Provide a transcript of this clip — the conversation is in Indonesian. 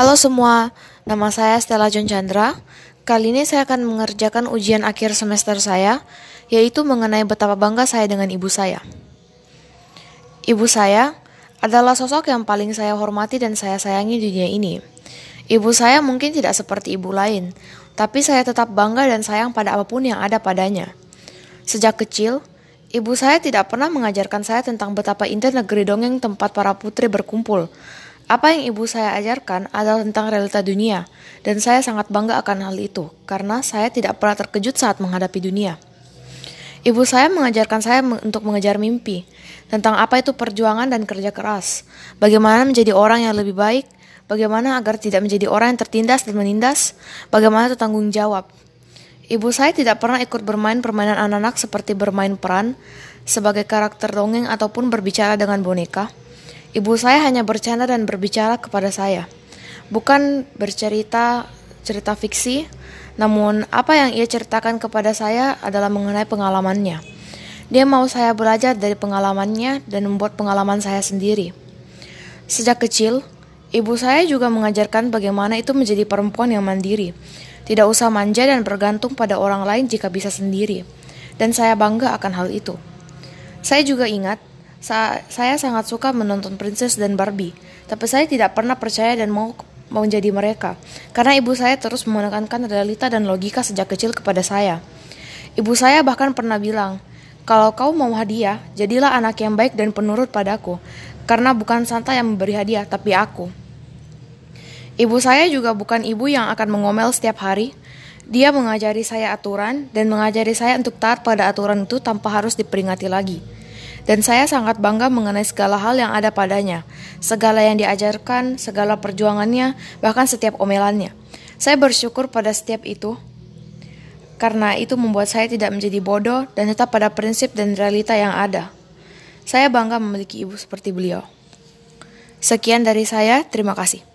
Halo semua, nama saya Stella John Chandra. Kali ini saya akan mengerjakan ujian akhir semester saya, yaitu mengenai betapa bangga saya dengan ibu saya. Ibu saya adalah sosok yang paling saya hormati dan saya sayangi di dunia ini. Ibu saya mungkin tidak seperti ibu lain, tapi saya tetap bangga dan sayang pada apa pun yang ada padanya. Sejak kecil, ibu saya tidak pernah mengajarkan saya tentang betapa indah negeri dongeng tempat para putri berkumpul, apa yang ibu saya ajarkan adalah tentang realita dunia, dan saya sangat bangga akan hal itu karena saya tidak pernah terkejut saat menghadapi dunia. Ibu saya mengajarkan saya untuk mengejar mimpi, tentang apa itu perjuangan dan kerja keras, bagaimana menjadi orang yang lebih baik, bagaimana agar tidak menjadi orang yang tertindas dan menindas, bagaimana itu tanggung jawab. Ibu saya tidak pernah ikut bermain permainan anak-anak seperti bermain peran sebagai karakter dongeng ataupun berbicara dengan boneka. Ibu saya hanya bercanda dan berbicara kepada saya, bukan bercerita cerita fiksi, namun apa yang ia ceritakan kepada saya adalah mengenai pengalamannya. Dia mau saya belajar dari pengalamannya dan membuat pengalaman saya sendiri. Sejak kecil, ibu saya juga mengajarkan bagaimana itu menjadi perempuan yang mandiri. Tidak usah manja dan bergantung pada orang lain jika bisa sendiri. Dan saya bangga akan hal itu. Saya juga ingat Sa saya sangat suka menonton Princess dan Barbie, tapi saya tidak pernah percaya dan mau menjadi mereka, karena ibu saya terus menekankan realita dan logika sejak kecil kepada saya. Ibu saya bahkan pernah bilang, kalau kau mau hadiah, jadilah anak yang baik dan penurut padaku, karena bukan Santa yang memberi hadiah, tapi aku. Ibu saya juga bukan ibu yang akan mengomel setiap hari. Dia mengajari saya aturan dan mengajari saya untuk taat pada aturan itu tanpa harus diperingati lagi dan saya sangat bangga mengenai segala hal yang ada padanya, segala yang diajarkan, segala perjuangannya, bahkan setiap omelannya. Saya bersyukur pada setiap itu, karena itu membuat saya tidak menjadi bodoh dan tetap pada prinsip dan realita yang ada. Saya bangga memiliki ibu seperti beliau. Sekian dari saya, terima kasih.